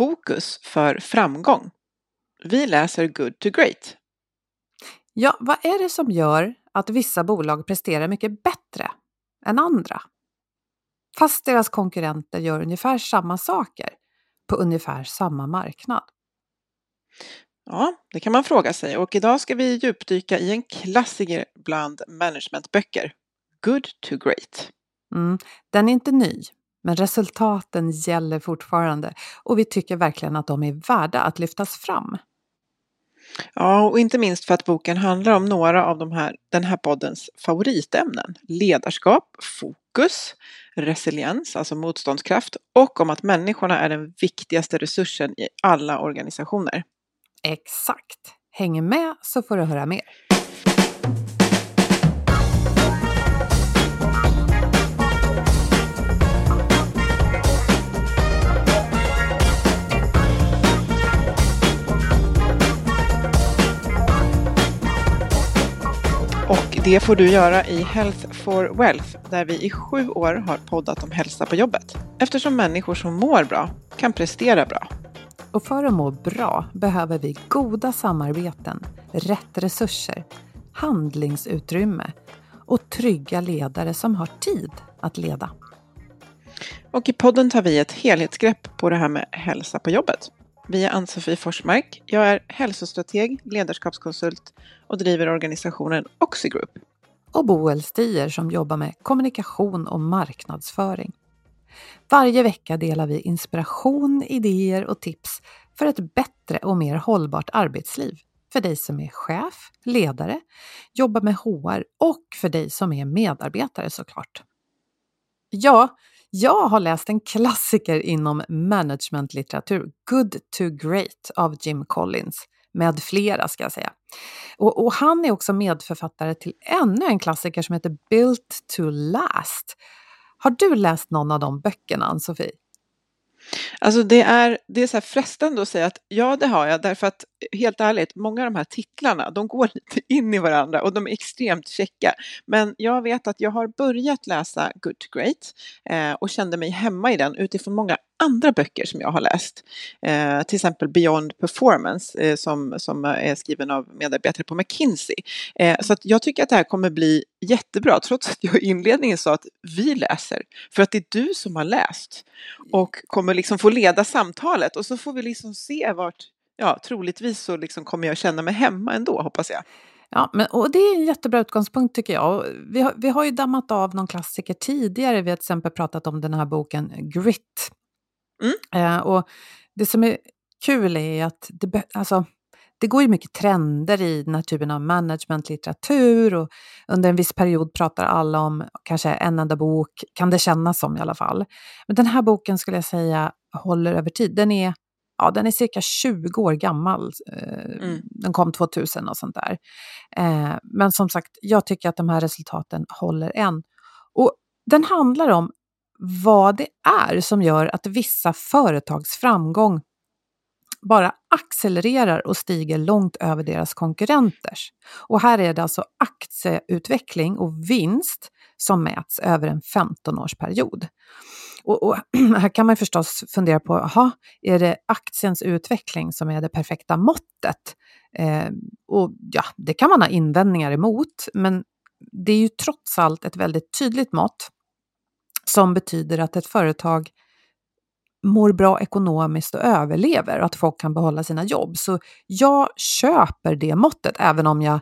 fokus för framgång. Vi läser Good to Great. Ja, vad är det som gör att vissa bolag presterar mycket bättre än andra? Fast deras konkurrenter gör ungefär samma saker på ungefär samma marknad. Ja, det kan man fråga sig och idag ska vi djupdyka i en klassiker bland managementböcker, Good to Great. Mm, den är inte ny, men resultaten gäller fortfarande och vi tycker verkligen att de är värda att lyftas fram. Ja, och inte minst för att boken handlar om några av de här, den här poddens favoritämnen. Ledarskap, fokus, resiliens, alltså motståndskraft och om att människorna är den viktigaste resursen i alla organisationer. Exakt! Häng med så får du höra mer. Det får du göra i Health for Wealth där vi i sju år har poddat om hälsa på jobbet. Eftersom människor som mår bra kan prestera bra. Och för att må bra behöver vi goda samarbeten, rätt resurser, handlingsutrymme och trygga ledare som har tid att leda. Och i podden tar vi ett helhetsgrepp på det här med hälsa på jobbet. Vi är Ann-Sofie Forsmark. Jag är hälsostrateg, ledarskapskonsult och driver organisationen Oxigroup. Och Boel Stier som jobbar med kommunikation och marknadsföring. Varje vecka delar vi inspiration, idéer och tips för ett bättre och mer hållbart arbetsliv. För dig som är chef, ledare, jobbar med HR och för dig som är medarbetare såklart. Ja, jag har läst en klassiker inom managementlitteratur, Good to Great av Jim Collins, med flera ska jag säga. Och, och, han är också medförfattare till ännu en klassiker som heter Built to Last. Har du läst någon av de böckerna, Ann-Sofie? Alltså det är, det är så här frestande att säga att ja, det har jag, därför att helt ärligt, många av de här titlarna, de går lite in i varandra och de är extremt käcka. Men jag vet att jag har börjat läsa Good to Great eh, och kände mig hemma i den utifrån många andra böcker som jag har läst. Eh, till exempel Beyond Performance eh, som, som är skriven av medarbetare på McKinsey. Eh, så att jag tycker att det här kommer bli jättebra trots att jag i inledningen sa att vi läser. För att det är du som har läst och kommer liksom få leda samtalet och så får vi liksom se vart, ja troligtvis så liksom kommer jag känna mig hemma ändå hoppas jag. Ja, men, och det är en jättebra utgångspunkt tycker jag. Vi har, vi har ju dammat av någon klassiker tidigare. Vi har till exempel pratat om den här boken Grit Mm. Eh, och det som är kul är att det, alltså, det går ju mycket trender i den här typen av managementlitteratur och under en viss period pratar alla om kanske en enda bok, kan det kännas som i alla fall. Men den här boken skulle jag säga håller över tid. Den är, ja, den är cirka 20 år gammal. Eh, mm. Den kom 2000 och sånt där. Eh, men som sagt, jag tycker att de här resultaten håller än. Och den handlar om vad det är som gör att vissa företags framgång bara accelererar och stiger långt över deras konkurrenters. Och här är det alltså aktieutveckling och vinst som mäts över en 15-årsperiod. Och, och, här kan man förstås fundera på, aha, är det aktiens utveckling som är det perfekta måttet? Eh, och ja, det kan man ha invändningar emot, men det är ju trots allt ett väldigt tydligt mått som betyder att ett företag mår bra ekonomiskt och överlever och att folk kan behålla sina jobb. Så jag köper det måttet, även om jag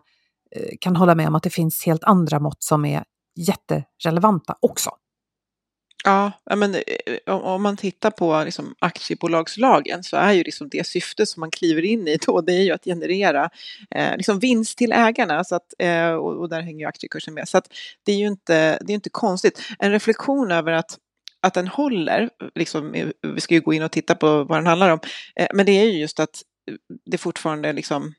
eh, kan hålla med om att det finns helt andra mått som är jätterelevanta också. Ja, men eh, eh, om man tittar på liksom aktiebolagslagen så är ju liksom det syfte som man kliver in i då, det är ju att generera eh, liksom vinst till ägarna så att, eh, och, och, där hänger ju aktiekursen med. Så att det är ju inte, det är inte konstigt. En reflektion över att att den håller, liksom, eh, vi ska ju gå in och titta på vad den handlar om, eh, men det är ju just att det fortfarande liksom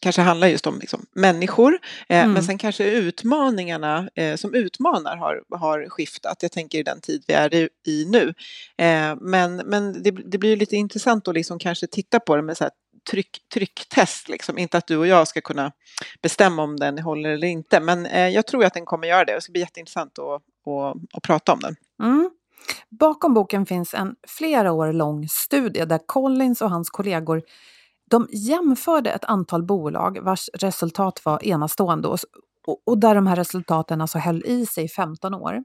kanske handlar just om liksom, människor, eh, mm. men sen kanske utmaningarna eh, som utmanar har, har skiftat. Jag tänker i den tid vi är i, i nu. Eh, men men det, det blir lite intressant att liksom kanske titta på det med så här tryck, trycktest, liksom. inte att du och jag ska kunna bestämma om den håller eller inte. Men eh, jag tror att den kommer göra det. Det ska bli jätteintressant att, att, att prata om den. Mm. Bakom boken finns en flera år lång studie där Collins och hans kollegor de jämförde ett antal bolag vars resultat var enastående och, och där de här resultaten alltså höll i sig i 15 år.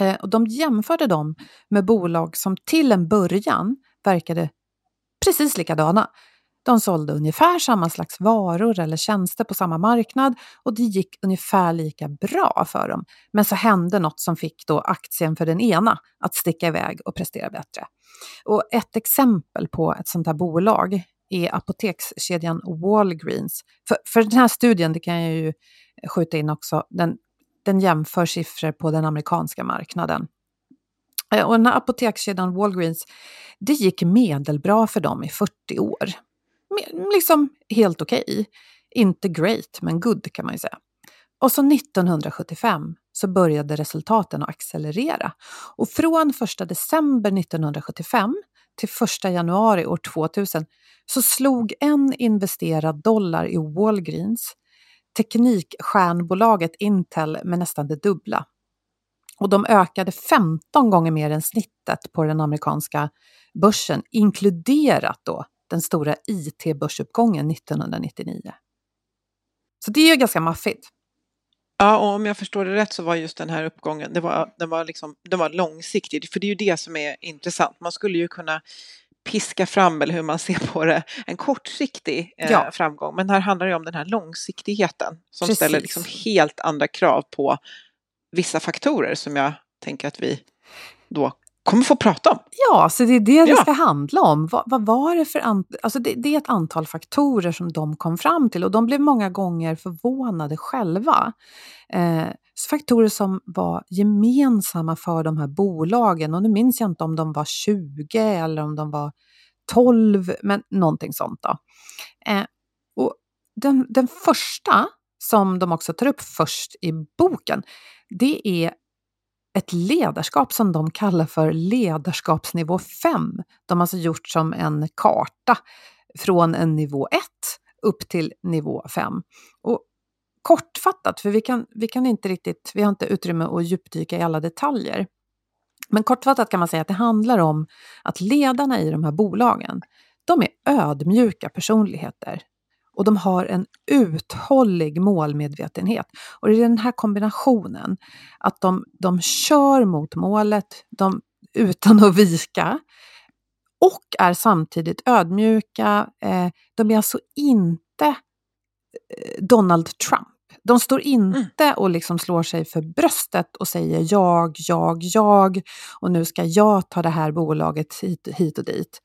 Eh, och de jämförde dem med bolag som till en början verkade precis likadana. De sålde ungefär samma slags varor eller tjänster på samma marknad och det gick ungefär lika bra för dem. Men så hände något som fick då aktien för den ena att sticka iväg och prestera bättre. Och ett exempel på ett sånt här bolag är apotekskedjan Walgreens. För, för den här studien, det kan jag ju skjuta in också, den, den jämför siffror på den amerikanska marknaden. Eh, och den här apotekskedjan Walgreens, det gick medelbra för dem i 40 år. Liksom helt okej. Okay. Inte great, men good kan man ju säga. Och så 1975 så började resultaten att accelerera. Och från 1 december 1975 till 1 januari år 2000 så slog en investerad dollar i Walgreens teknikstjärnbolaget Intel med nästan det dubbla. Och de ökade 15 gånger mer än snittet på den amerikanska börsen, inkluderat då den stora IT-börsuppgången 1999. Så det är ju ganska maffigt. Ja, och om jag förstår det rätt så var just den här uppgången, det var, den var, liksom, den var långsiktig, för det är ju det som är intressant. Man skulle ju kunna piska fram, eller hur man ser på det, en kortsiktig eh, ja. framgång. Men här handlar det om den här långsiktigheten som Precis. ställer liksom helt andra krav på vissa faktorer som jag tänker att vi då kommer få prata om. Ja, så det är det ja. det ska handla om. Vad, vad var det för... Alltså det, det, är ett antal faktorer som de kom fram till och de blev många gånger förvånade själva. Eh, faktorer som var gemensamma för de här bolagen och nu minns jag inte om de var 20 eller om de var 12, men någonting sånt då. Eh, och den, den första som de också tar upp först i boken, det är ett ledarskap som de kallar för ledarskapsnivå 5. De har alltså gjort som en karta från en nivå 1 upp till nivå 5. Och kortfattat, för vi kan, vi kan inte riktigt, vi har inte utrymme att djupdyka i alla detaljer. Men kortfattat kan man säga att det handlar om att ledarna i de här bolagen, de är ödmjuka personligheter och de har en uthållig målmedvetenhet. Och det är den här kombinationen, att de, de kör mot målet de, utan att vika och är samtidigt ödmjuka. Eh, de är alltså inte eh, Donald Trump. De står inte mm. och liksom slår sig för bröstet och säger jag, jag, jag och nu ska jag ta det här bolaget hit, hit och dit.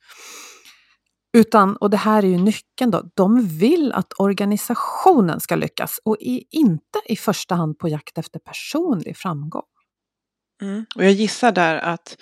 Utan, och det här är ju nyckeln då, de vill att organisationen ska lyckas och är inte i första hand på jakt efter personlig framgång. Mm. Och jag gissar där att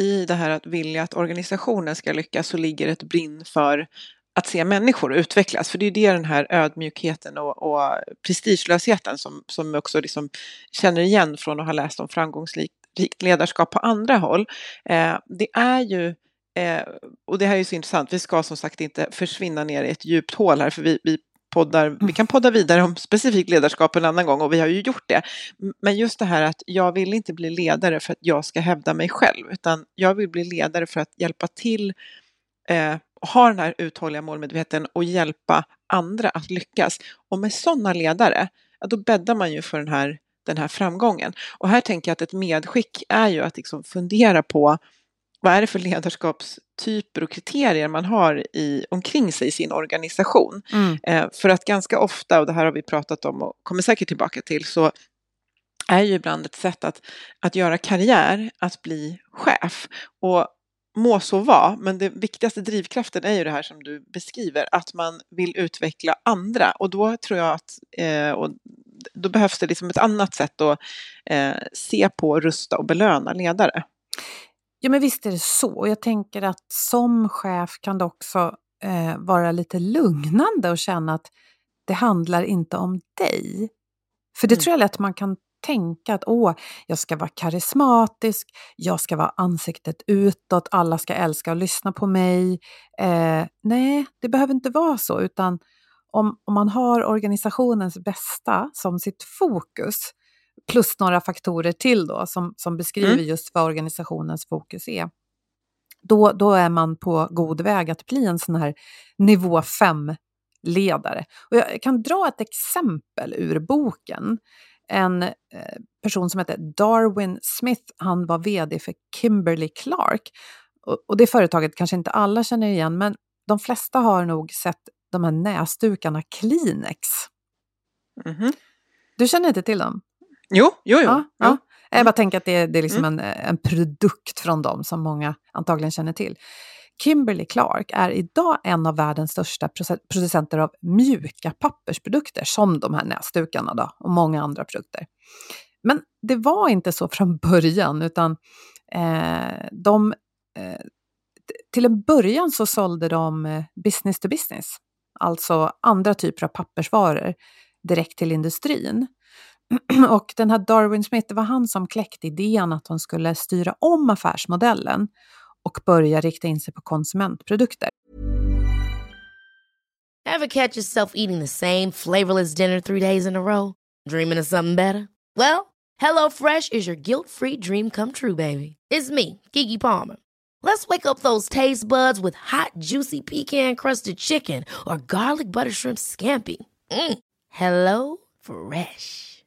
i det här att vilja att organisationen ska lyckas så ligger ett brinn för att se människor utvecklas. För det är det den här ödmjukheten och, och prestigelösheten som, som också liksom känner igen från att ha läst om framgångsrikt ledarskap på andra håll. Eh, det är ju Eh, och det här är ju så intressant, vi ska som sagt inte försvinna ner i ett djupt hål här, för vi, vi, poddar, vi mm. kan podda vidare om specifikt ledarskap en annan gång och vi har ju gjort det. Men just det här att jag vill inte bli ledare för att jag ska hävda mig själv, utan jag vill bli ledare för att hjälpa till eh, ha den här uthålliga målmedveten och hjälpa andra att lyckas. Och med sådana ledare, ja, då bäddar man ju för den här, den här framgången. Och här tänker jag att ett medskick är ju att liksom fundera på vad är det för ledarskapstyper och kriterier man har i, omkring sig i sin organisation. Mm. Eh, för att ganska ofta, och det här har vi pratat om och kommer säkert tillbaka till, så är ju ibland ett sätt att, att göra karriär att bli chef. Och må så vara, men den viktigaste drivkraften är ju det här som du beskriver, att man vill utveckla andra. Och då tror jag att eh, och då behövs det liksom ett annat sätt att eh, se på, rusta och belöna ledare. Ja, men visst är det så. Och jag tänker att som chef kan det också eh, vara lite lugnande och känna att det handlar inte om dig. För det mm. tror jag lätt man kan tänka att åh, jag ska vara karismatisk, jag ska vara ansiktet utåt, alla ska älska och lyssna på mig. Eh, nej, det behöver inte vara så, utan om, om man har organisationens bästa som sitt fokus, plus några faktorer till då som, som beskriver mm. just vad organisationens fokus är. Då, då är man på god väg att bli en sån här nivå 5-ledare. Och jag kan dra ett exempel ur boken. En eh, person som heter Darwin Smith, han var vd för Kimberly Clark. Och, och det företaget kanske inte alla känner igen, men de flesta har nog sett de här näsdukarna Kleenex. Mm -hmm. Du känner inte till dem? Jo, jo, jo. Ja. Ja. Jag bara tänker att det är, det är liksom mm. en, en produkt från dem som många antagligen känner till. Kimberly Clark är idag en av världens största producenter av mjuka pappersprodukter, som de här näsdukarna då, och många andra produkter. Men det var inte så från början, utan eh, de, eh, till en början så sålde de eh, business to business, alltså andra typer av pappersvaror direkt till industrin. Och den här Darwin Smith, det var han som kläckte idén att hon skulle styra om affärsmodellen och börja rikta in sig på konsumentprodukter. Have catch yourself eating the same flavorless dinner three days in a row? Dreaming of something better? Well, hello fresh is your guilt free dream come true baby. It's me, Gigi Palmer. Let's wake up those taste buds with hot juicy pecan crusted chicken or garlic butter shrimp scampi. Mm. Hello Fresh.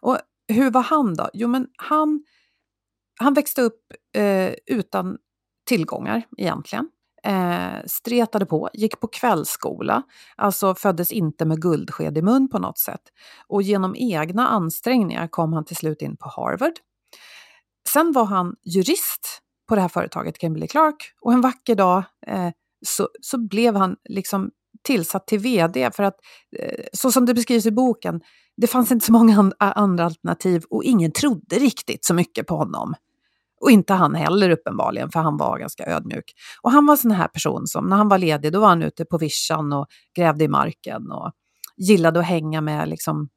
Och hur var han då? Jo, men han, han växte upp eh, utan tillgångar egentligen. Eh, stretade på, gick på kvällsskola, alltså föddes inte med guldsked i mun på något sätt. Och genom egna ansträngningar kom han till slut in på Harvard. Sen var han jurist på det här företaget, Kimberly Clark, och en vacker dag eh, så, så blev han liksom tillsatt till vd för att, eh, så som det beskrivs i boken, det fanns inte så många andra alternativ och ingen trodde riktigt så mycket på honom. Och inte han heller uppenbarligen, för han var ganska ödmjuk. Och han var en sån här person som när han var ledig, då var han ute på vischan och grävde i marken och gillade att hänga med liksom,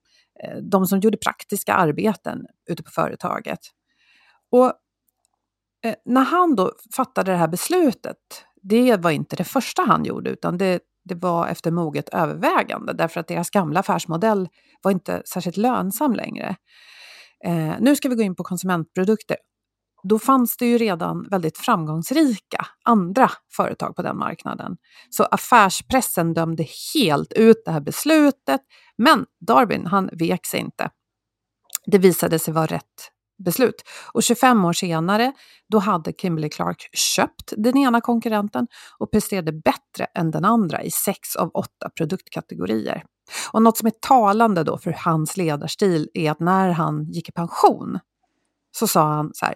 eh, de som gjorde praktiska arbeten ute på företaget. Och eh, när han då fattade det här beslutet, det var inte det första han gjorde, utan det det var efter moget övervägande därför att deras gamla affärsmodell var inte särskilt lönsam längre. Eh, nu ska vi gå in på konsumentprodukter. Då fanns det ju redan väldigt framgångsrika andra företag på den marknaden. Så affärspressen dömde helt ut det här beslutet. Men Darwin, han vek sig inte. Det visade sig vara rätt beslut. Och 25 år senare, då hade Kimberly Clark köpt den ena konkurrenten och presterade bättre än den andra i sex av åtta produktkategorier. Och något som är talande då för hans ledarstil är att när han gick i pension så sa han så här,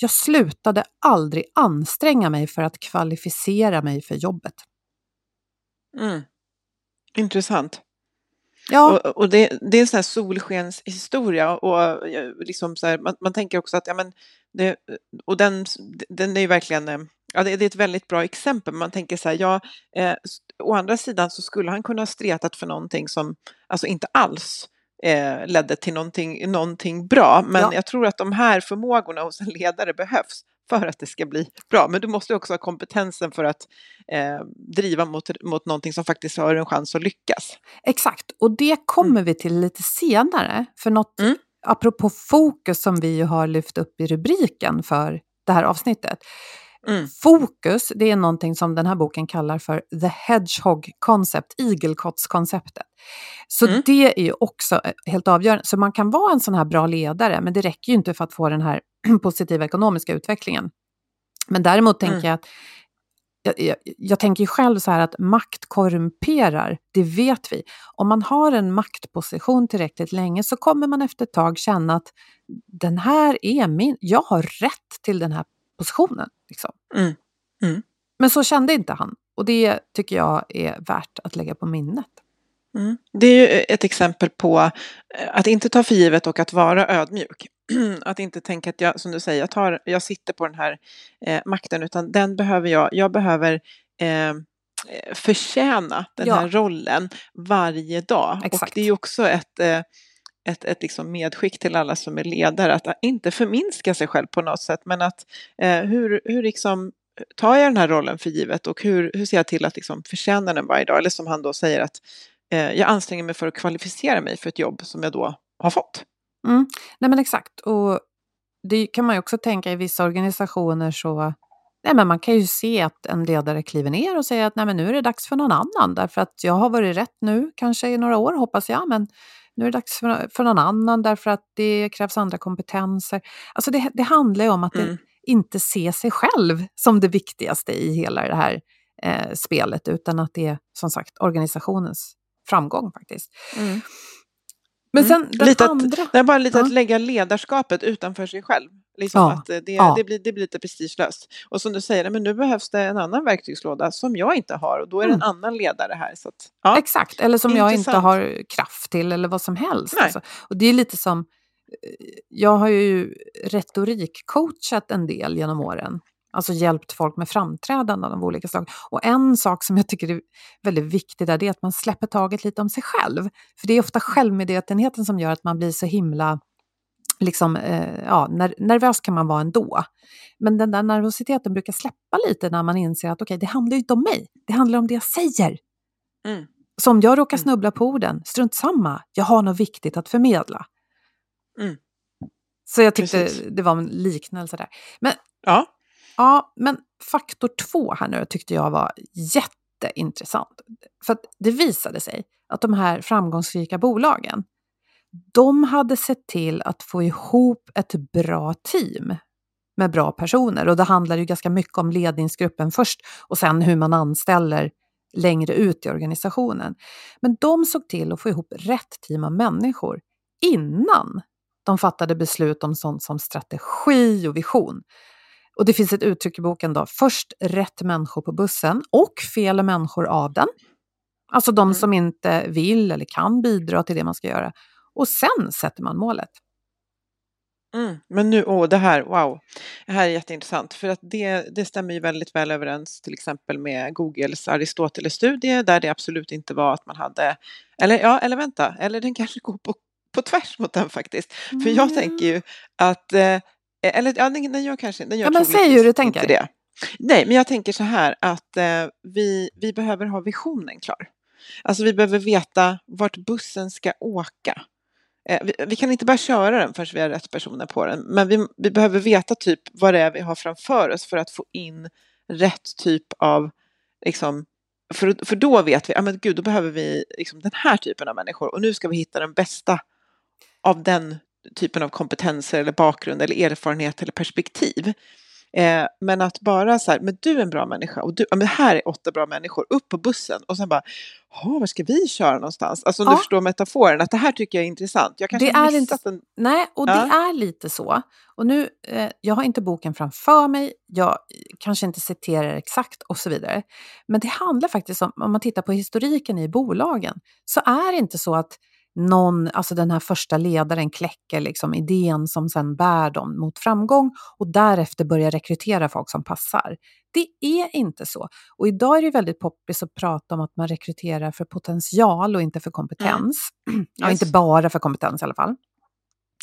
jag slutade aldrig anstränga mig för att kvalificera mig för jobbet. Mm. Intressant. Ja. Och, och det, det, är en sån här solskenshistoria och liksom så här, man, man, tänker också att, ja men, det, och den, den är ju verkligen, eh, ja det, det, är ett väldigt bra exempel, man tänker så här, ja, eh, å andra sidan så skulle han kunna ha stretat för någonting som, alltså inte alls eh, ledde till någonting, någonting bra, men ja. jag tror att de här förmågorna hos en ledare behövs för att det ska bli bra. Men du måste också ha kompetensen för att eh, driva mot, mot någonting som faktiskt har en chans att lyckas. Exakt, och det kommer mm. vi till lite senare. För något, mm. apropå fokus som vi har lyft upp i rubriken för det här avsnittet. Mm. Fokus, det är någonting som den här boken kallar för the hedgehog concept, igelkottskonceptet. Så mm. det är ju också eh, helt avgörande. Så man kan vara en sån här bra ledare, men det räcker ju inte för att få den här positiva ekonomiska utvecklingen. Men däremot tänker mm. jag att jag, jag, jag, tänker ju själv så här att makt korrumperar, det vet vi. Om man har en maktposition tillräckligt länge så kommer man efter ett tag känna att den här är min, jag har rätt till den här positionen. Liksom. Mm. Mm. Men så kände inte han och det tycker jag är värt att lägga på minnet. Mm. Det är ju ett exempel på eh, att inte ta för givet och att vara ödmjuk. Att inte tänka att jag, som du säger, jag, tar, jag sitter på den här eh, makten, utan den behöver jag, jag behöver eh, förtjäna den ja. här rollen varje dag. Exakt. Och det är också ett, eh, ett, ett liksom medskick till alla som är ledare, att inte förminska sig själv på något sätt, men att eh, hur, hur liksom tar jag den här rollen för givet och hur, hur ser jag till att liksom förtjäna den varje dag? Eller som han då säger att eh, jag anstränger mig för att kvalificera mig för ett jobb som jag då har fått. Mm. Nej men exakt, och det kan man ju också tänka i vissa organisationer så Nej, men man kan ju se att en ledare kliver ner och säger att Nej, men nu är det dags för någon annan därför att jag har varit rätt nu, kanske i några år hoppas jag, men nu är det dags för, för någon annan därför att det krävs andra kompetenser. Alltså det, det handlar ju om att mm. inte se sig själv som det viktigaste i hela det här eh, spelet utan att det är som sagt organisationens framgång faktiskt. Mm. Men mm. sen mm. den lite andra... Att, det är bara lite ja. att lägga ledarskapet utanför sig själv. Liksom ja. att det, ja. det, blir, det blir lite prestigelöst. Och som du säger, men nu behövs det en annan verktygslåda som jag inte har och då är det en mm. annan ledare här. Så att, ja. Exakt, eller som Intressant. jag inte har kraft till eller vad som helst. Alltså. Och det är lite som, eh, jag har ju retorikcoachat en del genom åren. Alltså hjälpt folk med framträdanden av olika slag. Och en sak som jag tycker är väldigt viktig där, det är att man släpper taget lite om sig själv. För det är ofta självmedvetenheten som gör att man blir så himla liksom, eh, ja, nervös kan man vara ändå. Men den där nervositeten brukar släppa lite när man inser att okej, okay, det handlar ju inte om mig, det handlar om det jag säger. Mm. Så om jag råkar mm. snubbla på orden, strunt samma, jag har något viktigt att förmedla. Mm. Så jag tyckte Precis. det var en liknelse där. Men, ja. ja, men faktor två här nu tyckte jag var jätteintressant. För det visade sig att de här framgångsrika bolagen, de hade sett till att få ihop ett bra team med bra personer. Och det handlar ju ganska mycket om ledningsgruppen först och sen hur man anställer längre ut i organisationen. Men de såg till att få ihop rätt team av människor innan de fattade beslut om sånt som strategi och vision. Och det finns ett uttryck i boken då, först rätt människor på bussen och fel människor av den. Alltså de mm. som inte vill eller kan bidra till det man ska göra och sen sätter man målet. Mm, men nu, åh, det här, wow, det här är jätteintressant för att det, det stämmer ju väldigt väl överens till exempel med Googles Aristoteles-studie där det absolut inte var att man hade, eller ja, eller vänta, eller den kanske går på, på tvärs mot den faktiskt. Mm. För jag tänker ju att, eh, eller ja, den, den gör kanske, den gör ja, men säg hur du tänker. Det. Nej, men jag tänker så här att eh, vi, vi behöver ha visionen klar. Alltså vi behöver veta vart bussen ska åka. Eh, vi, vi, kan inte bara köra den förrän vi har rätt personer på den, men vi, vi, behöver veta typ vad det är vi har framför oss för att få in rätt typ av, liksom, för, för då vet vi, ja men gud, då behöver vi liksom den här typen av människor och nu ska vi hitta den bästa av den typen av kompetenser eller bakgrund eller erfarenhet eller perspektiv. Eh, men att bara så här, men du är en bra människa och du, men här är åtta bra människor, upp på bussen och sen bara, var ska vi köra någonstans? Alltså om ja. du förstår metaforen, att det här tycker jag är intressant. Jag kanske det är inte, en... Nej, och ja. det är lite så. Och nu, eh, jag har inte boken framför mig, jag kanske inte citerar exakt och så vidare. Men det handlar faktiskt om, om man tittar på historiken i bolagen, så är det inte så att någon, alltså den här första ledaren kläcker liksom idén som sen bär dem mot framgång och därefter börjar rekrytera folk som passar. Det är inte så. Och idag är det väldigt poppis att prata om att man rekryterar för potential och inte för kompetens. Mm. Yes. Ja, inte bara för kompetens i alla fall.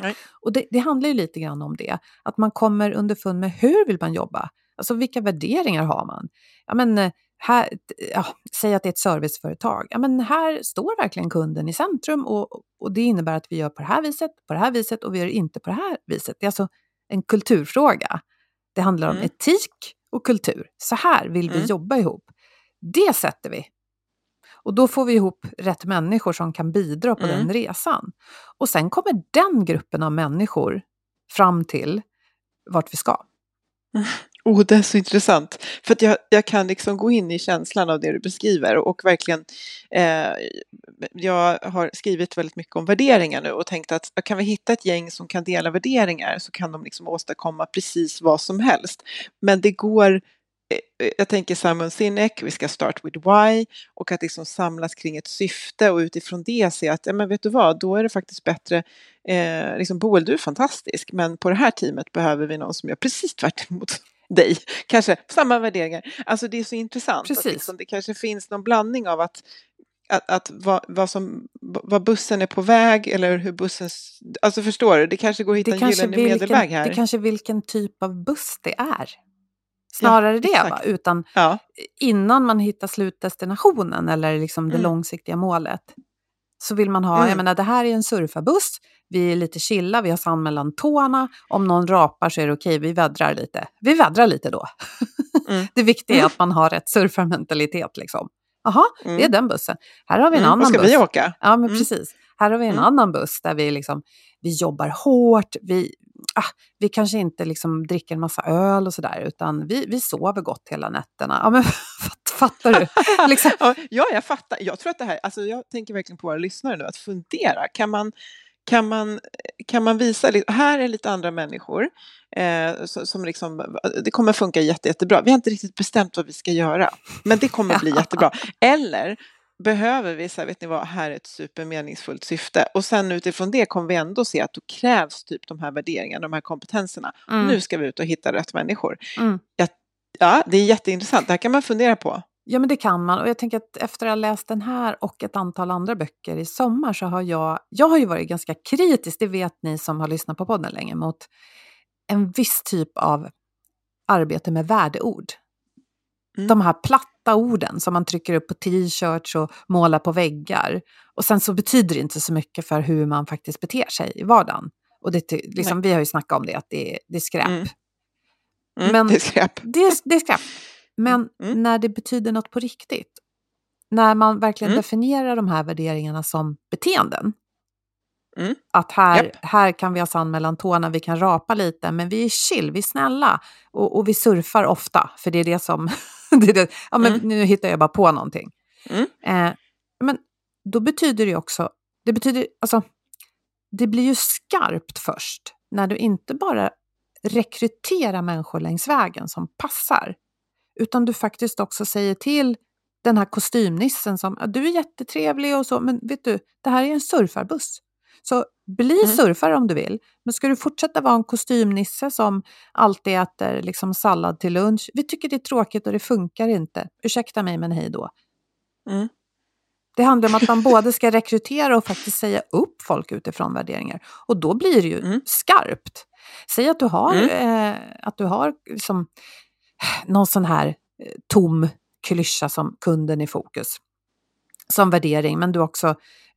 Nej. Och det, det, handlar ju lite grann om det, att man kommer underfund med hur vill man jobba? Alltså vilka värderingar har man? Ja, men, eh, här, ja, säg att det är ett serviceföretag. Ja, men här står verkligen kunden i centrum och, och det innebär att vi gör på det här viset, på det här viset och vi gör inte på det här viset. Det är alltså en kulturfråga. Det handlar om mm. etik och kultur. Så här vill vi mm. jobba ihop. Det sätter vi. Och då får vi ihop rätt människor som kan bidra på mm. den resan. Och sen kommer den gruppen av människor fram till vart vi ska. Oh, det är så intressant. För att jag, jag kan liksom gå in i känslan av det du beskriver och verkligen eh, jag har skrivit väldigt mycket om värderingar nu och tänkt att kan vi hitta ett gäng som kan dela värderingar så kan de liksom åstadkomma precis vad som helst. Men det går eh, jag tänker Simon Sinek, vi ska start with why och att liksom samlas kring ett syfte och utifrån det se att, ja men vet du vad, då är det faktiskt bättre, eh, liksom Boel du är fantastisk men på det här teamet behöver vi någon som gör precis tvärt emot dig, kanske samma värderingar. Alltså det är så intressant Precis. att liksom, det kanske finns någon blandning av att att, att vad, vad, som, vad bussen är på väg eller hur bussen... Alltså förstår du, det kanske går att hitta en gyllene medelväg här. Det är kanske vilken typ av buss det är. Snarare ja, det, va? utan ja. innan man hittar slutdestinationen eller liksom det mm. långsiktiga målet så vill man ha, mm. jag menar det här är en surfarbuss, vi är lite chilla, vi har sand mellan tårna, om någon rapar så är det okej, vi vädrar lite. Vi vädrar lite då. Mm. det viktiga är mm. att man har rätt surfarmentalitet liksom. Jaha, mm. det är den bussen. Här har vi en mm. annan buss. ska vi åka? Ja, men mm. precis. Här har vi en mm. annan buss där vi, liksom, vi jobbar hårt, vi, ah, vi kanske inte liksom dricker en massa öl och sådär, utan vi, vi sover gott hela nätterna. Ja, men, fattar du? liksom. ja, jag fattar. Jag tror att det här, alltså jag tänker verkligen på våra lyssnare nu, att fundera. Kan man, kan man, kan man visa, här är lite andra människor, eh, som liksom, det kommer funka jätte, jättebra. Vi har inte riktigt bestämt vad vi ska göra, men det kommer bli jättebra. Eller behöver vi, så här, vet ni vad, här är ett supermeningsfullt syfte. Och sen utifrån det kommer vi ändå se att då krävs typ de här värderingarna, de här kompetenserna. Mm. Nu ska vi ut och hitta rätt människor. Mm. Ja, ja, det är jätteintressant, det här kan man fundera på. Ja, men det kan man. Och jag tänker att efter att ha läst den här och ett antal andra böcker i sommar så har jag, jag har ju varit ganska kritisk, det vet ni som har lyssnat på podden länge, mot en viss typ av arbete med värdeord. Mm. De här platta orden som man trycker upp på t-shirts och målar på väggar. Och sen så betyder det inte så mycket för hur man faktiskt beter sig i vardagen. Och det, liksom, vi har ju snackat om det, att det, det är skräp. Mm. Mm, Men det är skräp. Det, det är skräp. Men mm. när det betyder något på riktigt, när man verkligen mm. definierar de här värderingarna som beteenden, Mm. Att här, yep. här kan vi ha sand mellan tårna, vi kan rapa lite, men vi är chill, vi är snälla och, och vi surfar ofta, för det är det som... det är det, ja, men mm. Nu hittar jag bara på någonting. Mm. Eh, men då betyder det också... Det betyder, alltså, det blir ju skarpt först när du inte bara rekryterar människor längs vägen som passar, utan du faktiskt också säger till den här kostymnissen som du är jättetrevlig och så, men vet du, det här är en surfarbuss. Så bli mm. surfare om du vill, men ska du fortsätta vara en kostymnisse som alltid äter liksom sallad till lunch, vi tycker det är tråkigt och det funkar inte, ursäkta mig men hej då. Mm. Det handlar om att man både ska rekrytera och faktiskt säga upp folk utifrån värderingar. Och då blir det ju mm. skarpt. Säg att du har, mm. eh, att du har liksom, någon sån här eh, tom klyscha som kunden i fokus som värdering, men du också,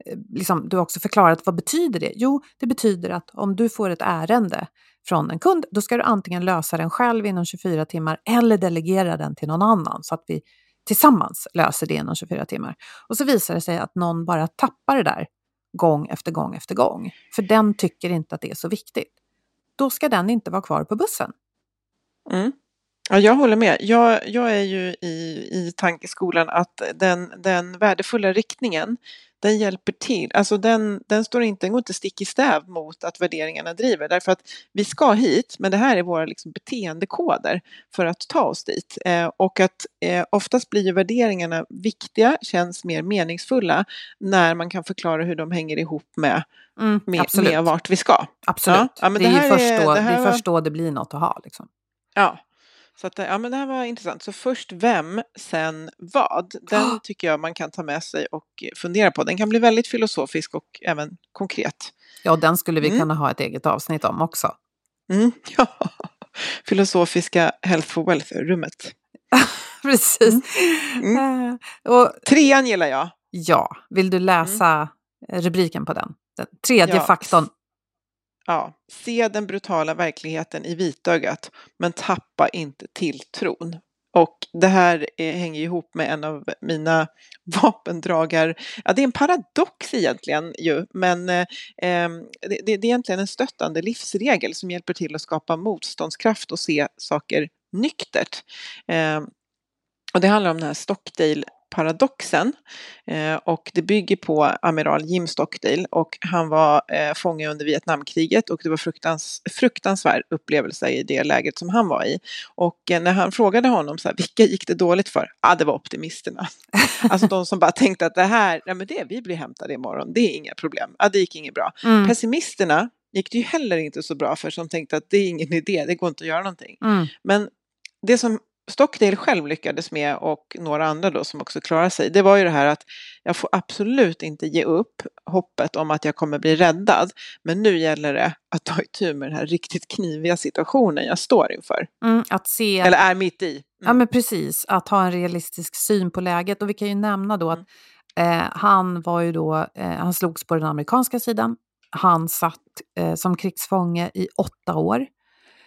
eh, liksom, du har också förklarat vad betyder det? Jo, det betyder att om du får ett ärende från en kund, då ska du antingen lösa den själv inom 24 timmar eller delegera den till någon annan så att vi tillsammans löser det inom 24 timmar. Och så visar det sig att någon bara tappar det där gång efter gång efter gång, för den tycker inte att det är så viktigt. Då ska den inte vara kvar på bussen. Mm. Ja, jag håller med. Jag, jag är ju i, i tankeskolan att den, den värdefulla riktningen den hjälper till, alltså den, den står inte, den går inte stick i stäv mot att värderingarna driver därför att vi ska hit men det här är våra liksom beteendekoder för att ta oss dit eh, och att eh, oftast blir ju värderingarna viktiga, känns mer meningsfulla när man kan förklara hur de hänger ihop med, mm, med, med vart vi ska. Absolut, ja, ja, det, är först då, det, det är först då det blir något att ha. Liksom. Ja, så att, ja, men det här var intressant. Så först vem, sen vad. Den tycker jag man kan ta med sig och fundera på. Den kan bli väldigt filosofisk och även konkret. Ja, den skulle vi mm. kunna ha ett eget avsnitt om också. Mm, ja, filosofiska Health for Wealth-rummet. Precis. Mm. Mm. Och, Trean gillar jag. Ja, vill du läsa mm. rubriken på den? den tredje ja. faktorn. Ja, se den brutala verkligheten i vitögat, men tappa inte tilltron. Och det här är, hänger ihop med en av mina vapendragar. Ja, det är en paradox egentligen ju, men eh, ehm, det, det, är egentligen en stöttande livsregel som hjälper till att skapa motståndskraft och se saker nyktert. Eh, och det handlar om den här Stockdale paradoxen. Eh, och det bygger på amiral Jim Stockdale och han var eh, fånge under Vietnamkriget och det var fruktans, fruktansvärd upplevelse i det läget som han var i. Och eh, när han frågade honom så här, vilka gick det dåligt för? Ja, ah, det var optimisterna. alltså de som bara tänkte att det här, nej men det, vi blir hämtade imorgon, det är inga problem. Ja, ah, det gick inget bra. Mm. Pessimisterna gick det ju heller inte så bra för som tänkte att det är ingen idé, det går inte att göra någonting. Mm. Men det som Stockdale själv lyckades med och några andra då som också klarar sig, det var ju det här att jag får absolut inte ge upp hoppet om att jag kommer bli räddad. Men nu gäller det att ta itu med den här riktigt kniviga situationen jag står inför. Mm, att se... Eller är mitt i. Mm. Ja men precis, att ha en realistisk syn på läget. Och vi kan ju nämna då att mm. eh, han var ju då, eh, han slogs på den amerikanska sidan. Han satt eh, som krigsfånge i åtta år.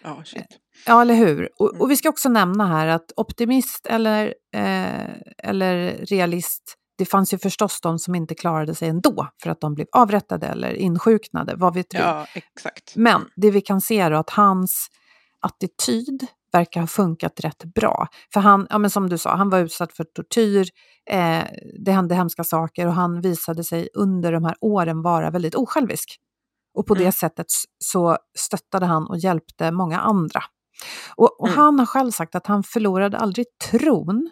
Ja, shit. Ja, eller hur? Och, och, vi ska också nämna här att optimist eller, eh, eller realist, det fanns ju förstås de som inte klarade sig ändå för att de blev avrättade eller insjuknade, vad vet vi? Ja, exakt. Men det vi kan se är att hans attityd verkar ha funkat rätt bra. För han, ja men som du sa, han var utsatt för tortyr, eh, det hände hemska saker och han visade sig under de här åren vara väldigt osjälvisk. Och på mm. det sättet så stöttade han och hjälpte många andra. Och, och mm. han har själv sagt att han förlorade aldrig tron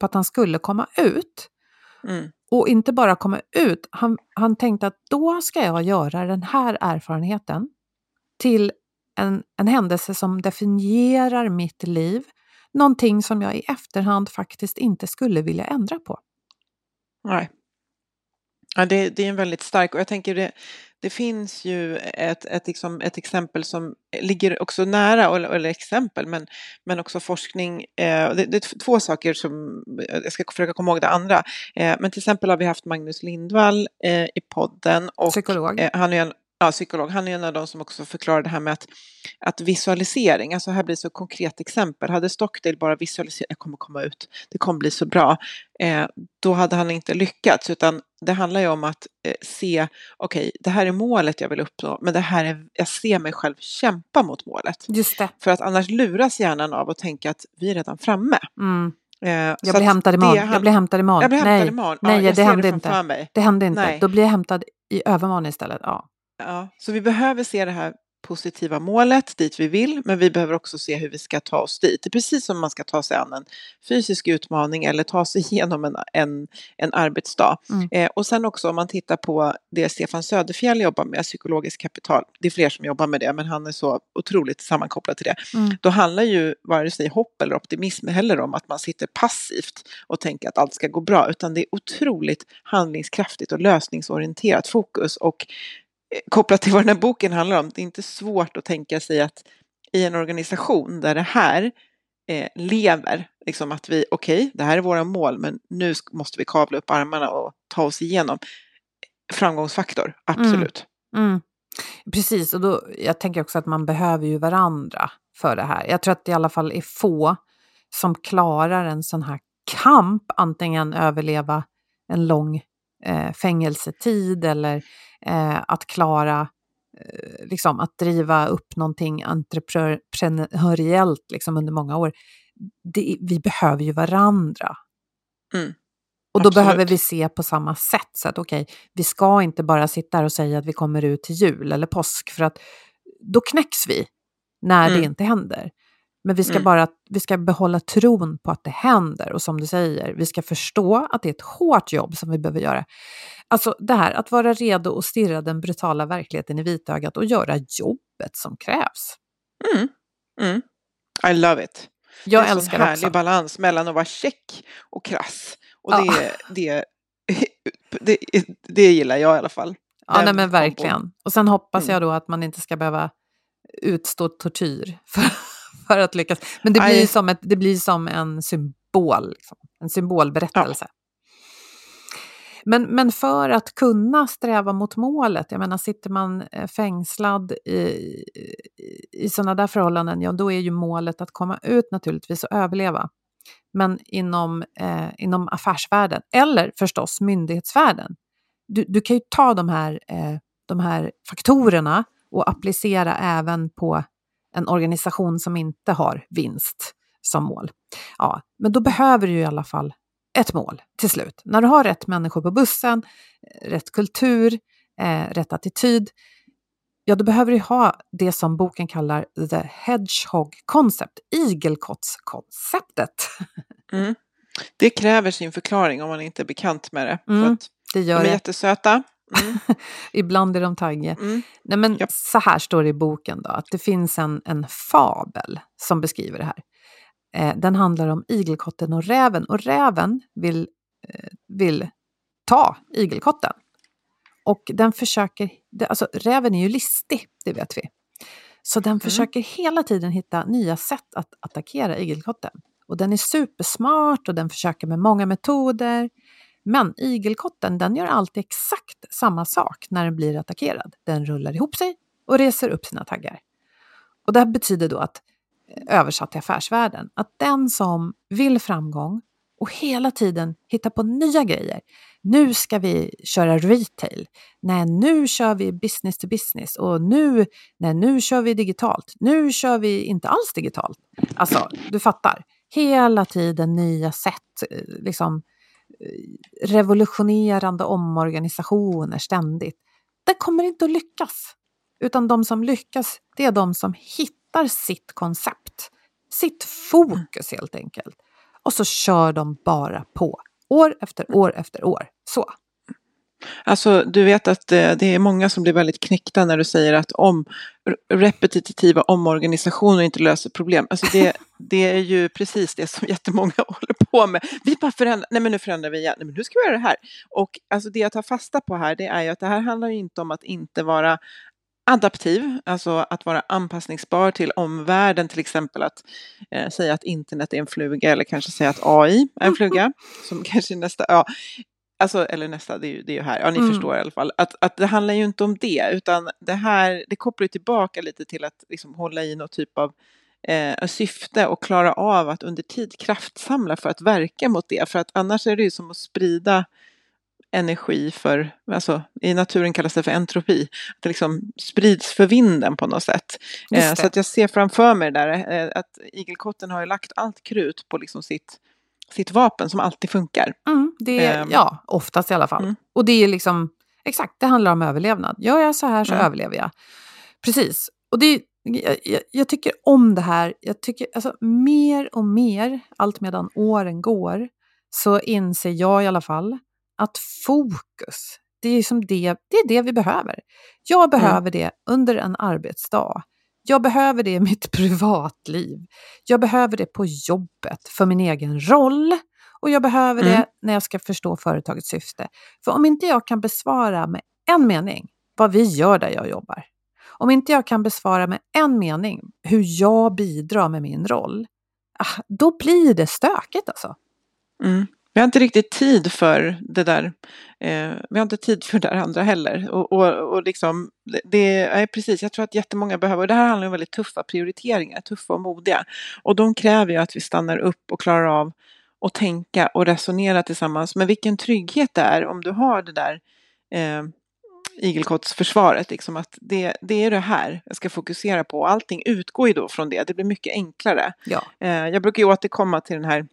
på att han skulle komma ut. Mm. Och inte bara komma ut, han, han tänkte att då ska jag göra den här erfarenheten till en, en händelse som definierar mitt liv. Någonting som jag i efterhand faktiskt inte skulle vilja ändra på. Nej. Ja, det, det är en väldigt stark, och jag tänker det, det finns ju ett, ett, liksom, ett exempel som ligger också nära, eller, eller exempel, men, men också forskning. Eh, det, det, är två saker som, jag ska försöka komma ihåg det andra, eh, men till exempel har vi haft Magnus Lindvall eh, i podden. Och, Psykolog. Eh, han är en, ja, psykolog. Han är en av de som också förklarar det här med att, att visualisering, alltså här blir så konkret exempel. Hade Stockdale bara visualiserat, jag kommer komma ut, det kommer bli så bra, eh, då hade han inte lyckats. Utan det handlar ju om att eh, se, okej, okay, det här är målet jag vill uppnå, men det här är, jag ser mig själv kämpa mot målet. Just det. För att annars luras hjärnan av att tänka att vi är redan framme. Mm. Eh, jag, blir hämtad imorgon. jag blir hämtad imorgon. Jag blir hämtad Nej, imorgon. Nej, ja, det hände inte. Mig. Det hände inte. Nej. Då blir jag hämtad i övermorgon istället. Ja. Ja, så vi behöver se det här positiva målet dit vi vill, men vi behöver också se hur vi ska ta oss dit. Det är precis som man ska ta sig an en fysisk utmaning eller ta sig igenom en, en, en arbetsdag. Mm. Eh, och sen också om man tittar på det Stefan Söderfjell jobbar med, psykologiskt kapital, det är fler som jobbar med det, men han är så otroligt sammankopplad till det. Mm. Då handlar ju vare sig hopp eller optimism heller om att man sitter passivt och tänker att allt ska gå bra, utan det är otroligt handlingskraftigt och lösningsorienterat fokus och kopplat till vad den här boken handlar om, det är inte svårt att tänka sig att i en organisation där det här eh, lever, liksom att vi, okej, okay, det här är våra mål, men nu måste vi kavla upp armarna och ta oss igenom. Framgångsfaktor, absolut. Mm. Mm. Precis, och då, jag tänker också att man behöver ju varandra för det här. Jag tror att det i alla fall är få som klarar en sån här kamp, antingen överleva en lång eh, fängelsetid eller eh, att klara eh, liksom, att driva upp någonting entreprenöriellt liksom, under många år. Det, vi behöver ju varandra. Mm. Och då Absolut. behöver vi se på samma sätt. Så att okej, okay, vi ska inte bara sitta här och säga att vi kommer ut till jul eller påsk, för att då knäcks vi när mm. det inte händer. Men vi ska mm. bara vi ska behålla tron på att det händer. Och som du säger, vi ska förstå att det är ett hårt jobb som vi behöver göra. Alltså det här att vara redo och stirra den brutala verkligheten i vitögat och göra jobbet som krävs. Mm. Mm. I love it. Jag det är älskar en härlig också. balans mellan att vara check och krass. Och det, ja. det, det, det, gillar jag i alla fall. Ja, nej, men verkligen. Och sen hoppas mm. jag då att man inte ska behöva utstå tortyr för, för att lyckas. Men det blir, som, ett, det blir som en symbol, liksom. en symbolberättelse. Ja. Men, men för att kunna sträva mot målet, jag menar sitter man eh, fängslad i, i sådana där förhållanden, ja då är ju målet att komma ut naturligtvis och överleva. Men inom, eh, inom affärsvärlden, eller förstås myndighetsvärlden, du, du kan ju ta de här, eh, de här faktorerna och applicera även på en organisation som inte har vinst som mål. Ja, men då behöver du i alla fall ett mål till slut. När du har rätt människor på bussen, rätt kultur, eh, rätt attityd, ja då behöver du ha det som boken kallar the hedgehog concept, igelkottskonceptet. Mm. Det kräver sin förklaring om man inte är bekant med det. Mm, det gör de är det. jättesöta. Mm. Ibland är de taggiga. Mm. Nej, men ja. Så här står det i boken då, att det finns en, en fabel som beskriver det här. Eh, den handlar om igelkotten och räven. Och räven vill, eh, vill ta igelkotten. Och den försöker, alltså räven är ju listig, det vet vi. Så den mm. försöker hela tiden hitta nya sätt att attackera igelkotten. Och den är supersmart och den försöker med många metoder. Men igelkotten den gör alltid exakt samma sak när den blir attackerad. Den rullar ihop sig och reser upp sina taggar. Och det här betyder då att översatt till affärsvärlden. Att den som vill framgång och hela tiden hittar på nya grejer. Nu ska vi köra retail. Nej, nu kör vi business to business och nu, nej, nu kör vi digitalt. Nu kör vi inte alls digitalt. Alltså, du fattar. Hela tiden nya sätt, eh, liksom eh, revolutionerande omorganisationer ständigt. Det kommer inte att lyckas. Utan de som lyckas, det är de som hittar hittar sitt koncept, sitt fokus helt enkelt. Och så kör de bara på, år efter år efter år. Så. Alltså, du vet att det är många som blir väldigt knäckta när du säger att om repetitiva omorganisationer inte löser problem. Alltså det, det är ju precis det som jättemånga håller på med. Vi bara förändrar, nej men nu förändrar vi igen, nej men nu ska vi göra det här. Och alltså det jag tar fasta på här, det är ju att det här handlar inte om att inte vara adaptiv, alltså att vara anpassningsbar till omvärlden, till exempel att eh, säga att internet är en fluga eller kanske säga att AI är en fluga, som kanske nästa, ja, alltså, eller nästa, det är ju, det är ju här, ja ni mm. förstår i alla fall, att, att det handlar ju inte om det, utan det här, det kopplar ju tillbaka lite till att liksom hålla i någon typ av eh, syfte och klara av att under tid kraftsamla för att verka mot det, för att annars är det ju som att sprida energi för, alltså i naturen kallas det för entropi, att det liksom sprids för vinden på något sätt. Eh, så att jag ser framför mig där eh, att igelkotten har ju lagt allt krut på liksom sitt, sitt vapen som alltid funkar. Mm, det är, eh, ja, oftast i alla fall. Mm. Och det är liksom, exakt, det handlar om överlevnad. Gör jag så här så mm. överlever jag. Precis. Och det jag, jag, tycker om det här. Jag tycker alltså, mer och mer, allt medan åren går, så inser jag i alla fall att fokus, det är, som det, det är det vi behöver. Jag mm. behöver mm. det under en arbetsdag. Jag behöver det i mitt privatliv. Jag behöver det på jobbet för min egen roll. Och jag behöver mm. det när jag ska förstå företagets syfte. För om inte jag kan besvara med en mening vad vi gör där jag jobbar. Om inte jag kan besvara med en mening hur jag bidrar med min roll. Ah, då blir det stökigt alltså. Mm. Vi har inte riktigt tid för det där. Eh, vi har inte tid för det andra heller. Och, och, och liksom, det är precis, jag tror att jättemånga behöver, och det här handlar om väldigt tuffa prioriteringar, tuffa och modiga. Och de kräver ju att vi stannar upp och klarar av att tänka och resonera tillsammans. Men vilken trygghet det är om du har det där eh, igelkottsförsvaret, liksom att det, det är det här jag ska fokusera på. Allting utgår ju då från det, det blir mycket enklare. Ja. Eh, jag brukar ju återkomma till den här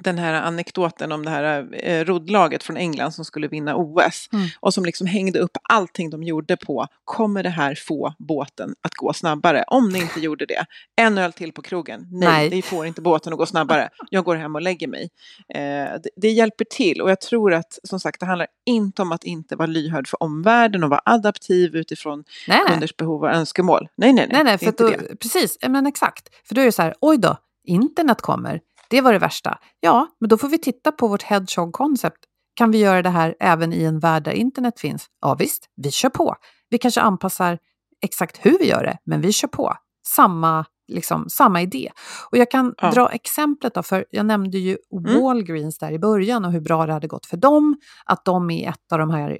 den här anekdoten om det här eh, roddlaget från England som skulle vinna OS mm. och som liksom hängde upp allting de gjorde på kommer det här få båten att gå snabbare? Om ni inte gjorde det, en öl till på krogen, nej, nej. det får inte båten att gå snabbare, jag går hem och lägger mig. Eh, det, det, hjälper till och jag tror att som sagt det handlar inte om att inte vara lyhörd för omvärlden och vara adaptiv utifrån nej, kunders behov och önskemål. Nej, nej, nej. nej, nej för då, Precis, men exakt. För då är det så här, oj då, internet kommer, det var det värsta. Ja, men då får vi titta på vårt hedgehog-koncept. Kan vi göra det här även i en värld där internet finns? Ja visst, vi kör på. Vi kanske anpassar exakt hur vi gör det, men vi kör på. Samma, liksom, samma idé. Och jag kan ja. dra exemplet då, för jag nämnde ju mm. Walgreens där i början och hur bra det hade gått för dem. Att de är ett av de här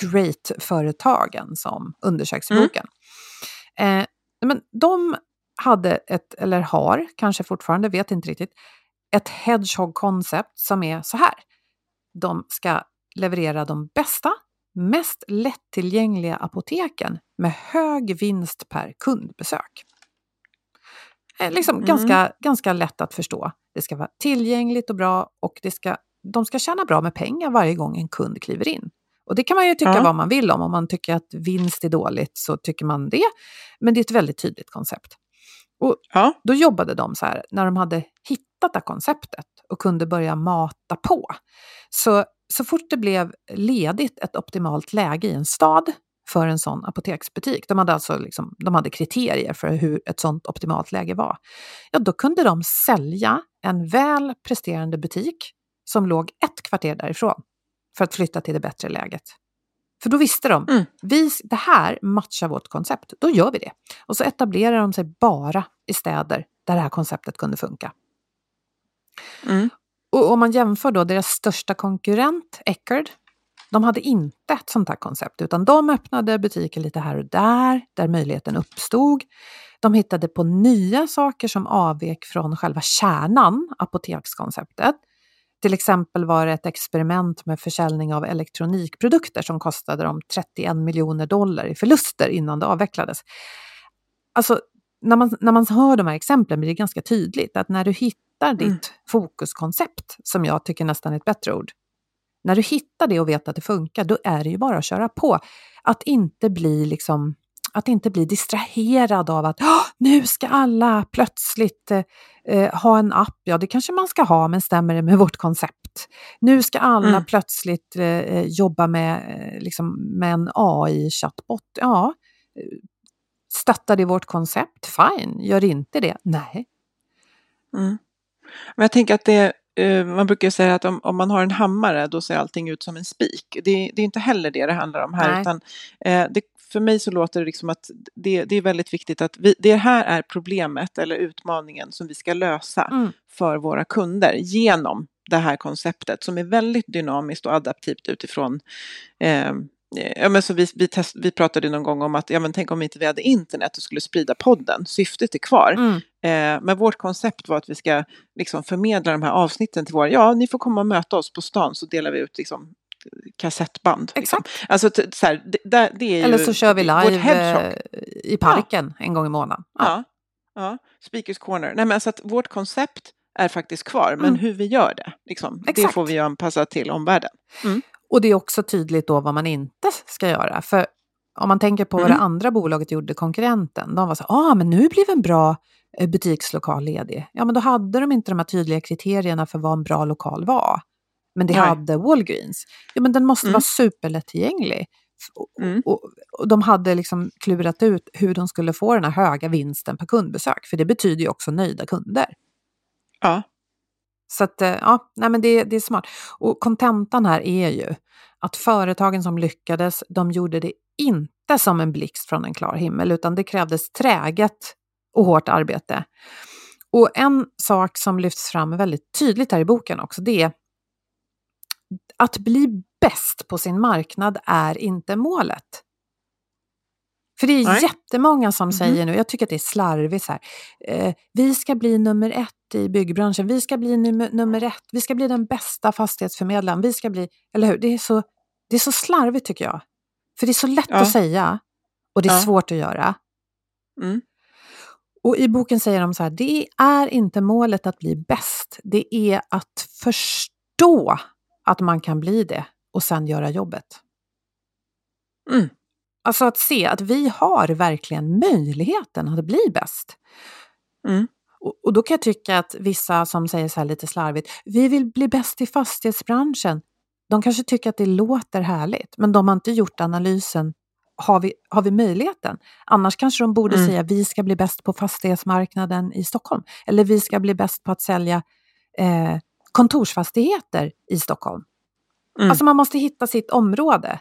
great-företagen som undersöks i mm. boken. Eh, men de hade ett, eller har kanske fortfarande, vet inte riktigt, ett hedgehog-koncept som är så här. De ska leverera de bästa, mest lättillgängliga apoteken med hög vinst per kundbesök. Eh, liksom mm. ganska, ganska lätt att förstå. Det ska vara tillgängligt och bra och det ska, de ska tjäna bra med pengar varje gång en kund kliver in. Och det kan man ju tycka ja. vad man vill om. Om man tycker att vinst är dåligt så tycker man det. Men det är ett väldigt tydligt koncept. Och ja. Då jobbade de så här, när de hade hittat det konceptet och kunde börja mata på. Så, så fort det blev ledigt ett optimalt läge i en stad för en sån apoteksbutik, de hade alltså liksom, de hade kriterier för hur ett sånt optimalt läge var, ja då kunde de sälja en väl presterande butik som låg ett kvarter därifrån för att flytta till det bättre läget. För då visste de, mm. vi, det här matchar vårt koncept, då gör vi det. Och så etablerar de sig bara i städer där det här konceptet kunde funka. Mm. Och om man jämför då deras största konkurrent, Eckerd, de hade inte ett sånt här koncept, utan de öppnade butiker lite här och där, där möjligheten uppstod. De hittade på nya saker som avvek från själva kärnan, apotekskonceptet. Till exempel var det ett experiment med försäljning av elektronikprodukter som kostade dem 31 miljoner dollar i förluster innan det avvecklades. Alltså, när man, när man hör de här exemplen blir det ganska tydligt att när du hittar ditt mm. fokuskoncept, som jag tycker nästan är ett bättre ord, när du hittar det och vet att det funkar, då är det ju bara att köra på. Att inte bli liksom att inte bli distraherad av att nu ska alla plötsligt eh, eh, ha en app. Ja, det kanske man ska ha, men stämmer det med vårt koncept? Nu ska alla mm. plötsligt eh, eh jobba med, eh, liksom, med en AI-chattbot. Ja, stöttar det vårt koncept? Fine. Gör inte det? Nej. Mm. Men jag tänker att det man brukar säga att om, om, man har en hammare då ser allting ut som en spik. Det, det är inte heller det det handlar om här. Utan, eh, det, för mig så låter det liksom att det, det är väldigt viktigt att vi, det här är problemet eller utmaningen som vi ska lösa mm. för våra kunder genom det här konceptet som är väldigt dynamiskt och adaptivt utifrån eh, Ja, men så vi, vi, test, vi pratade någon gång om att ja, men tänk om inte vi hade internet och skulle sprida podden. Syftet är kvar. Mm. Eh, men vårt koncept var att vi ska liksom, förmedla de här avsnitten till våra, ja ni får komma och möta oss på stan så delar vi ut liksom, kassettband. Liksom. Exakt. Liksom. Alltså, så här, det, det, är Eller så kör vi live eh, i parken ja. en gång i månaden. Ja. ja. ja. Speakers corner. Nej, men alltså att vårt koncept är faktiskt kvar, men mm. hur vi gör det, liksom, det får vi anpassa till omvärlden. Mm. Och det är också tydligt då vad man inte ska göra. För om man tänker på mm. vad det mm. andra bolaget gjorde, konkurrenten, de var så ah men nu blev en bra eh, butikslokal ledig. Ja, men då hade de inte de här tydliga kriterierna för vad en bra lokal var. Men det Nej. hade Walgreens. Ja, men den måste mm. vara superlättillgänglig. Mm. Och, och, de hade liksom klurat ut hur de skulle få den här höga vinsten per kundbesök, för det betyder ju också nöjda kunder. Ja. Så att, eh, ja, nej men det, det är smart. Och kontentan här är ju att företagen som lyckades, de gjorde det inte som en blixt från en klar himmel, utan det krävdes träget och hårt arbete. Och en sak som lyfts fram väldigt tydligt här i boken också, det är att bli bäst på sin marknad är inte målet. För det är Nej. jättemånga som mm. säger nu, jag tycker att det är slarvigt så här, eh, vi ska bli nummer ett i byggbranschen, vi ska bli nummer, nummer ett, vi ska bli den bästa fastighetsförmedlaren, vi ska bli, eller hur? Det är så, det är så slarvigt tycker jag. För det är så lätt ja. att säga och det är ja. svårt att göra. Mm. Och i boken säger de så här, det är inte målet att bli bäst, det är att förstå att man kan bli det och sen göra jobbet. Mm. Alltså att se att vi har verkligen möjligheten att bli bäst. Mm. Och, och, då kan jag tycka att vissa som säger så här lite slarvigt, vi vill bli bäst i fastighetsbranschen. De kanske tycker att det låter härligt, men de har inte gjort analysen. Har vi, har vi möjligheten? Annars kanske de borde mm. säga vi ska bli bäst på fastighetsmarknaden i Stockholm. Eller vi ska bli bäst på att sälja eh, kontorsfastigheter i Stockholm. Mm. Alltså man måste hitta sitt område.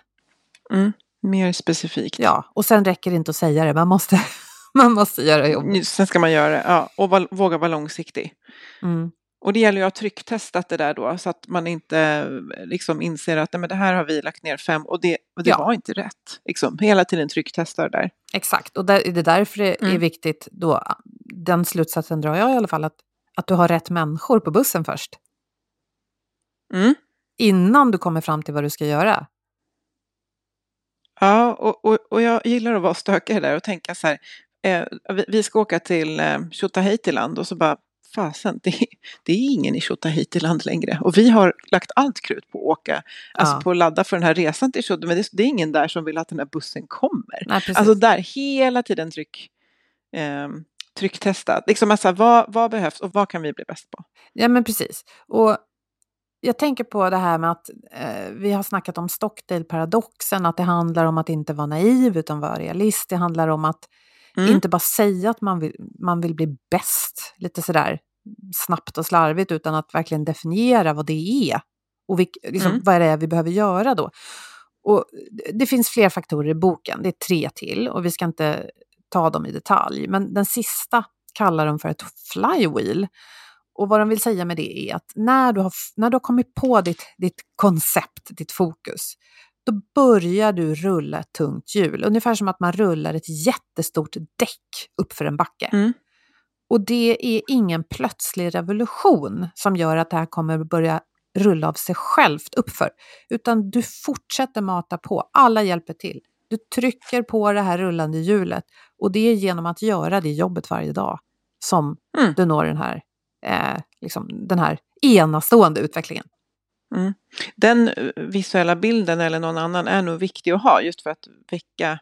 Mm. Mer specifikt. Ja, och sen räcker det inte att säga det, man måste, man måste göra jobbet. Sen ska man göra det, ja, och våga vara långsiktig. Mm. Och det gäller ju att ha trycktestat det där då så att man inte liksom inser att nej, men det här har vi lagt ner fem och det, och det ja. var inte rätt. Liksom. Hela tiden trycktesta det där. Exakt, och där, det är därför det mm. är viktigt då, den slutsatsen drar jag i alla fall, att, att du har rätt människor på bussen först. Mm. Innan du kommer fram till vad du ska göra. Ja, och, och, och jag gillar att vara stökig där och tänka så här, eh, vi, vi, ska åka till eh, Tjotahejtiland och så bara fasen, det, det, är ingen i Tjotahejtiland längre. Och vi har lagt allt krut på att åka, alltså på att ladda för den här resan till Tjotahejtiland. Men det, det, är ingen där som vill att den här bussen kommer. Nej, alltså där, hela tiden tryck, eh, trycktesta. Liksom alltså, vad, vad behövs och vad kan vi bli bäst på? Ja men precis. Och jag tänker på det här med att eh, vi har snackat om Stockdale-paradoxen, att det handlar om att inte vara naiv utan vara realist. Det handlar om att Mm. Inte bara säga att man vill, man vill bli bäst, lite sådär snabbt och slarvigt, utan att verkligen definiera vad det är. Och vilk, liksom, mm. vad är det vi behöver göra då? Och det finns fler faktorer i boken, det är tre till och vi ska inte ta dem i detalj. Men den sista kallar de för ett flywheel. Och vad de vill säga med det är att när du har, när du har kommit på ditt, ditt koncept, ditt fokus, då börjar du rulla ett tungt hjul. Ungefär som att man rullar ett jättestort däck uppför en backe. Mm. Och det är ingen plötslig revolution som gör att det här kommer börja rulla av sig självt uppför. Utan du fortsätter mata på, alla hjälper till. Du trycker på det här rullande hjulet och det är genom att göra det jobbet varje dag som mm. du når den här, eh, liksom, den här enastående utvecklingen. Mm. Den eh, visuella bilden eller någon annan är nog viktig att ha just för att väcka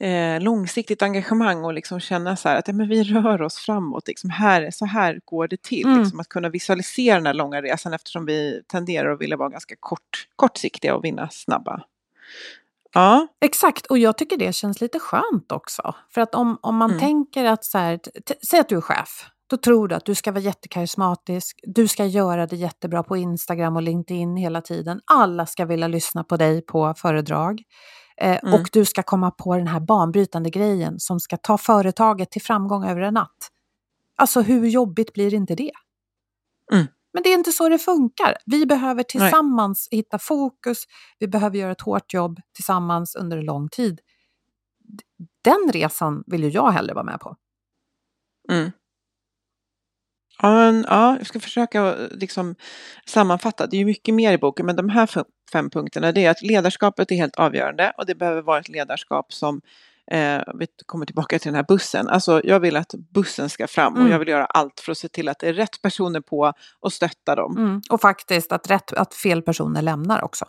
eh, långsiktigt engagemang och liksom känna så här att ja, men vi rör oss framåt. Liksom här, så här går det till. Mm. Liksom att kunna visualisera den här långa resan eftersom vi tenderar att vilja vara ganska kort, kortsiktiga och vinna snabba. Ja. Exakt, och jag tycker det känns lite skönt också. För att om, om man mm. tänker att så här, säg att du är chef då tror du att du ska vara jättekarismatisk, du ska göra det jättebra på Instagram och LinkedIn hela tiden. Alla ska vilja lyssna på dig på föredrag. Eh, mm. Och du ska komma på den här banbrytande grejen som ska ta företaget till framgång över en natt. Alltså hur jobbigt blir inte det? Mm. Men det är inte så det funkar. Vi behöver tillsammans Nej. hitta fokus, vi behöver göra ett hårt jobb tillsammans under en lång tid. Den resan vill ju jag hellre vara med på. Mm. Ja, men, ja, jag ska försöka liksom sammanfatta. Det är ju mycket mer i boken, men de här fem punkterna det är att ledarskapet är helt avgörande och det behöver vara ett ledarskap som eh, vi kommer tillbaka till den här bussen. Alltså, jag vill att bussen ska fram och mm. jag vill göra allt för att se till att det är rätt personer på och stötta dem. Mm. Och faktiskt att, rätt, att fel personer lämnar också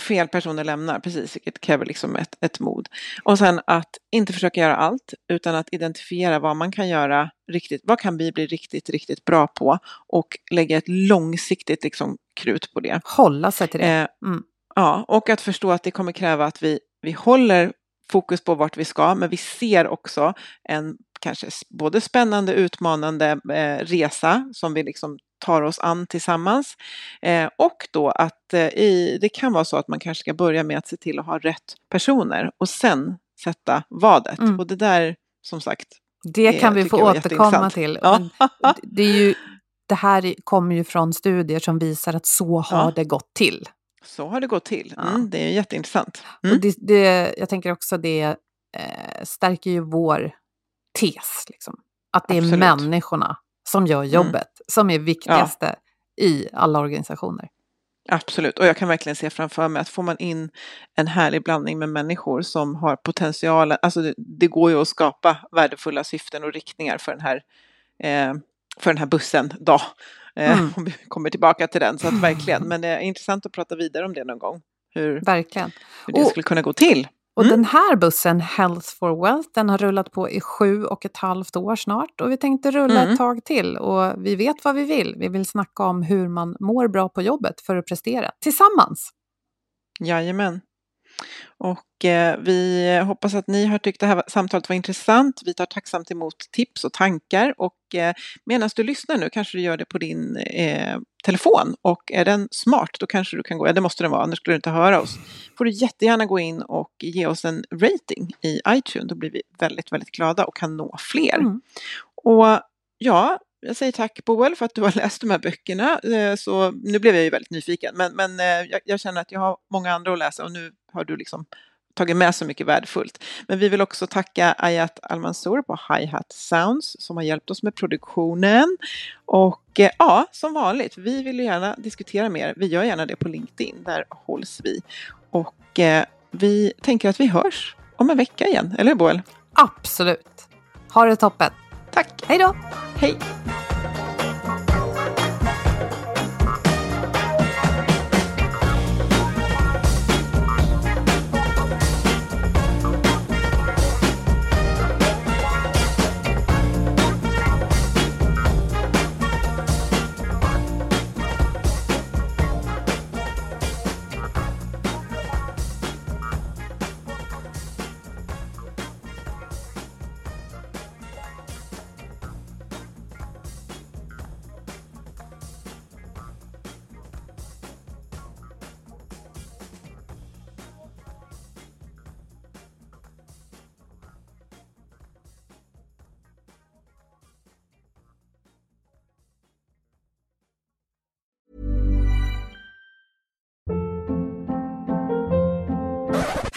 fel personer lämnar, precis, vilket kräver liksom ett, ett mod. Och sen att inte försöka göra allt, utan att identifiera vad man kan göra riktigt, vad kan vi bli riktigt, riktigt bra på och lägga ett långsiktigt liksom, krut på det. Hålla sig till det. Eh, mm. Ja, och att förstå att det kommer kräva att vi, vi håller fokus på vart vi ska, men vi ser också en kanske både spännande, utmanande eh, resa som vi liksom tar oss an tillsammans. Eh, och då att eh, i, det kan vara så att man kanske ska börja med att se till att ha rätt personer och sen sätta vadet. Mm. Och det där, som sagt, det kan vi få återkomma till. Ja. Det, är ju, det här kommer ju från studier som visar att så har ja. det gått till. Så har det gått till. Mm, ja. Det är jätteintressant. Mm. Och det, det, jag tänker också det eh, stärker ju vår tes. Liksom. Att det är Absolut. människorna som gör mm. jobbet mm. som är viktigaste ja. i alla organisationer. Absolut, och jag kan verkligen se framför mig att får man in en härlig blandning med människor som har potentialen, alltså det, det går ju att skapa värdefulla syften och riktningar för den här, eh, för den här bussen då. Eh, mm. Om vi kommer tillbaka till den, så att verkligen, men det är intressant att prata vidare om det någon gång. Hur, verkligen. hur det och, skulle kunna gå till. Och mm. den här bussen, Health for Wealth, den har rullat på i sju och ett halvt år snart. Och vi tänkte rulla mm. ett tag till. Och vi vet vad vi vill. Vi vill snacka om hur man mår bra på jobbet för att prestera tillsammans. Jajamän. Och eh, vi hoppas att ni har tyckt det här samtalet var intressant. Vi tar tacksamt emot tips och tankar och eh, medan du lyssnar nu kanske du gör det på din eh, telefon och är den smart då kanske du kan gå, ja det måste den vara annars skulle du inte höra oss. Får du jättegärna gå in och ge oss en rating i iTunes, då blir vi väldigt, väldigt glada och kan nå fler. Mm. Och ja, jag säger tack Boel för att du har läst de här böckerna. Eh, så nu blev jag ju väldigt nyfiken, men, men eh, jag, jag, känner att jag har många andra att läsa och nu har du liksom tagit med så mycket värdefullt. Men vi vill också tacka Ayat Almansour på Hi Hat Sounds som har hjälpt oss med produktionen. Och eh, ja, som vanligt, vi vill gärna diskutera mer. Vi gör gärna det på LinkedIn, där hålls vi. Och eh, vi tänker att vi hörs om en vecka igen, eller hur Boel? Absolut. Ha det toppen. Tack. Hej då. Hej.